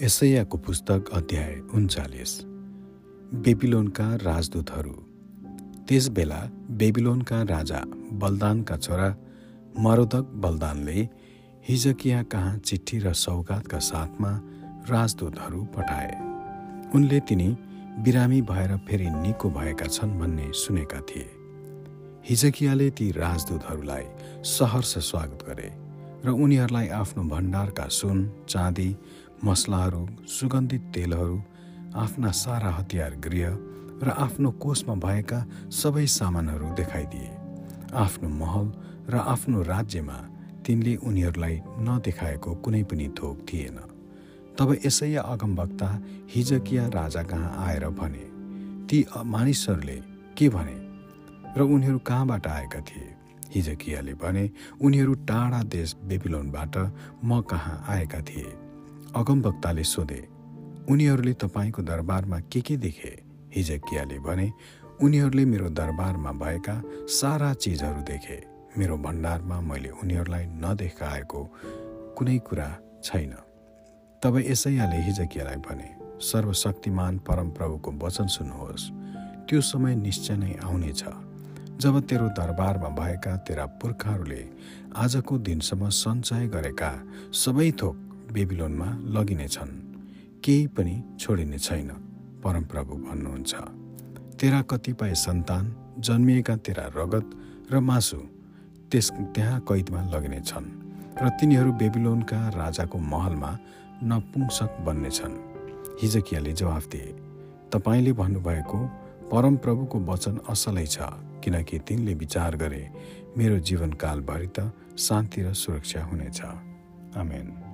यसैयाको पुस्तक अध्याय उन्चालिस। बेबिलोनका राजदूतहरू। त्यस बेला बेबिलोनका राजा बलदानका छोरा मरोदक बलदानले हिजकिया कहाँ चिठी र सौगातका साथमा राजदूतहरू पठाए। उनले तिनी बिरामी भएर फेरि निको भएका छन् भन्ने सुनेका थिए। हिजकियाले ती राजदूतहरूलाई सहर्ष स्वागत गरे र उनीहरूलाई आफ्नो भण्डारका सुन चाँदी मसलाहरू सुगन्धित तेलहरू आफ्ना सारा हतियार गृह र आफ्नो कोषमा भएका सबै सामानहरू देखाइदिए। आफ्नो महल र आफ्नो राज्यमा तिनले उनीहरूलाई नदेखाएको कुनै पनि थोक थिएन। तब यसैया अगमवक्ता हिजकिया राजा कहाँ आएर भने ती मानिसहरूले के भने? र उनीहरू कहाँबाट आएका थिए? हिजकियाले भने उनीहरू टाढा देश बेबिलोनबाट म कहाँ आएका थिए। अगमवक्ताले सोधे उनीहरूले तपाईँको दरबारमा के के देखे? हिजकियाले भने उनीहरूले मेरो दरबारमा भएका सारा चिजहरू देखे। मेरो भण्डारमा मैले उनीहरूलाई नदेखाएको कुनै कुरा छैन। तब यसैयाले हिजकियालाई भने सर्वशक्तिमान परमप्रभुको वचन सुन्नुहोस्। त्यो समय निश्चय नै आउनेछ। जब तेरो दरबारमा भएका तेरा पुर्खाहरूले आजको दिनसम्म सञ्चय गरेका सबै थोक बेबिलोनमा लगिनेछन्। केही पनि छोडिने छैन परमप्रभु भन्नुहुन्छ। तेरा कतिपय सन्तान जन्मिएका तेरा रगत र मासु त्यस त्यहाँ कैदमा लगिनेछन् र तिनीहरू बेबिलोनका राजाको महलमा नपुंसक बन्नेछन्। हिजकियाले जवाफ दिए तपाईँले भन्नुभएको परमप्रभुको वचन असलै छ किनकि तिनले विचार गरे मेरो जीवनकालभरि त शान्ति र सुरक्षा हुनेछ। आमेन।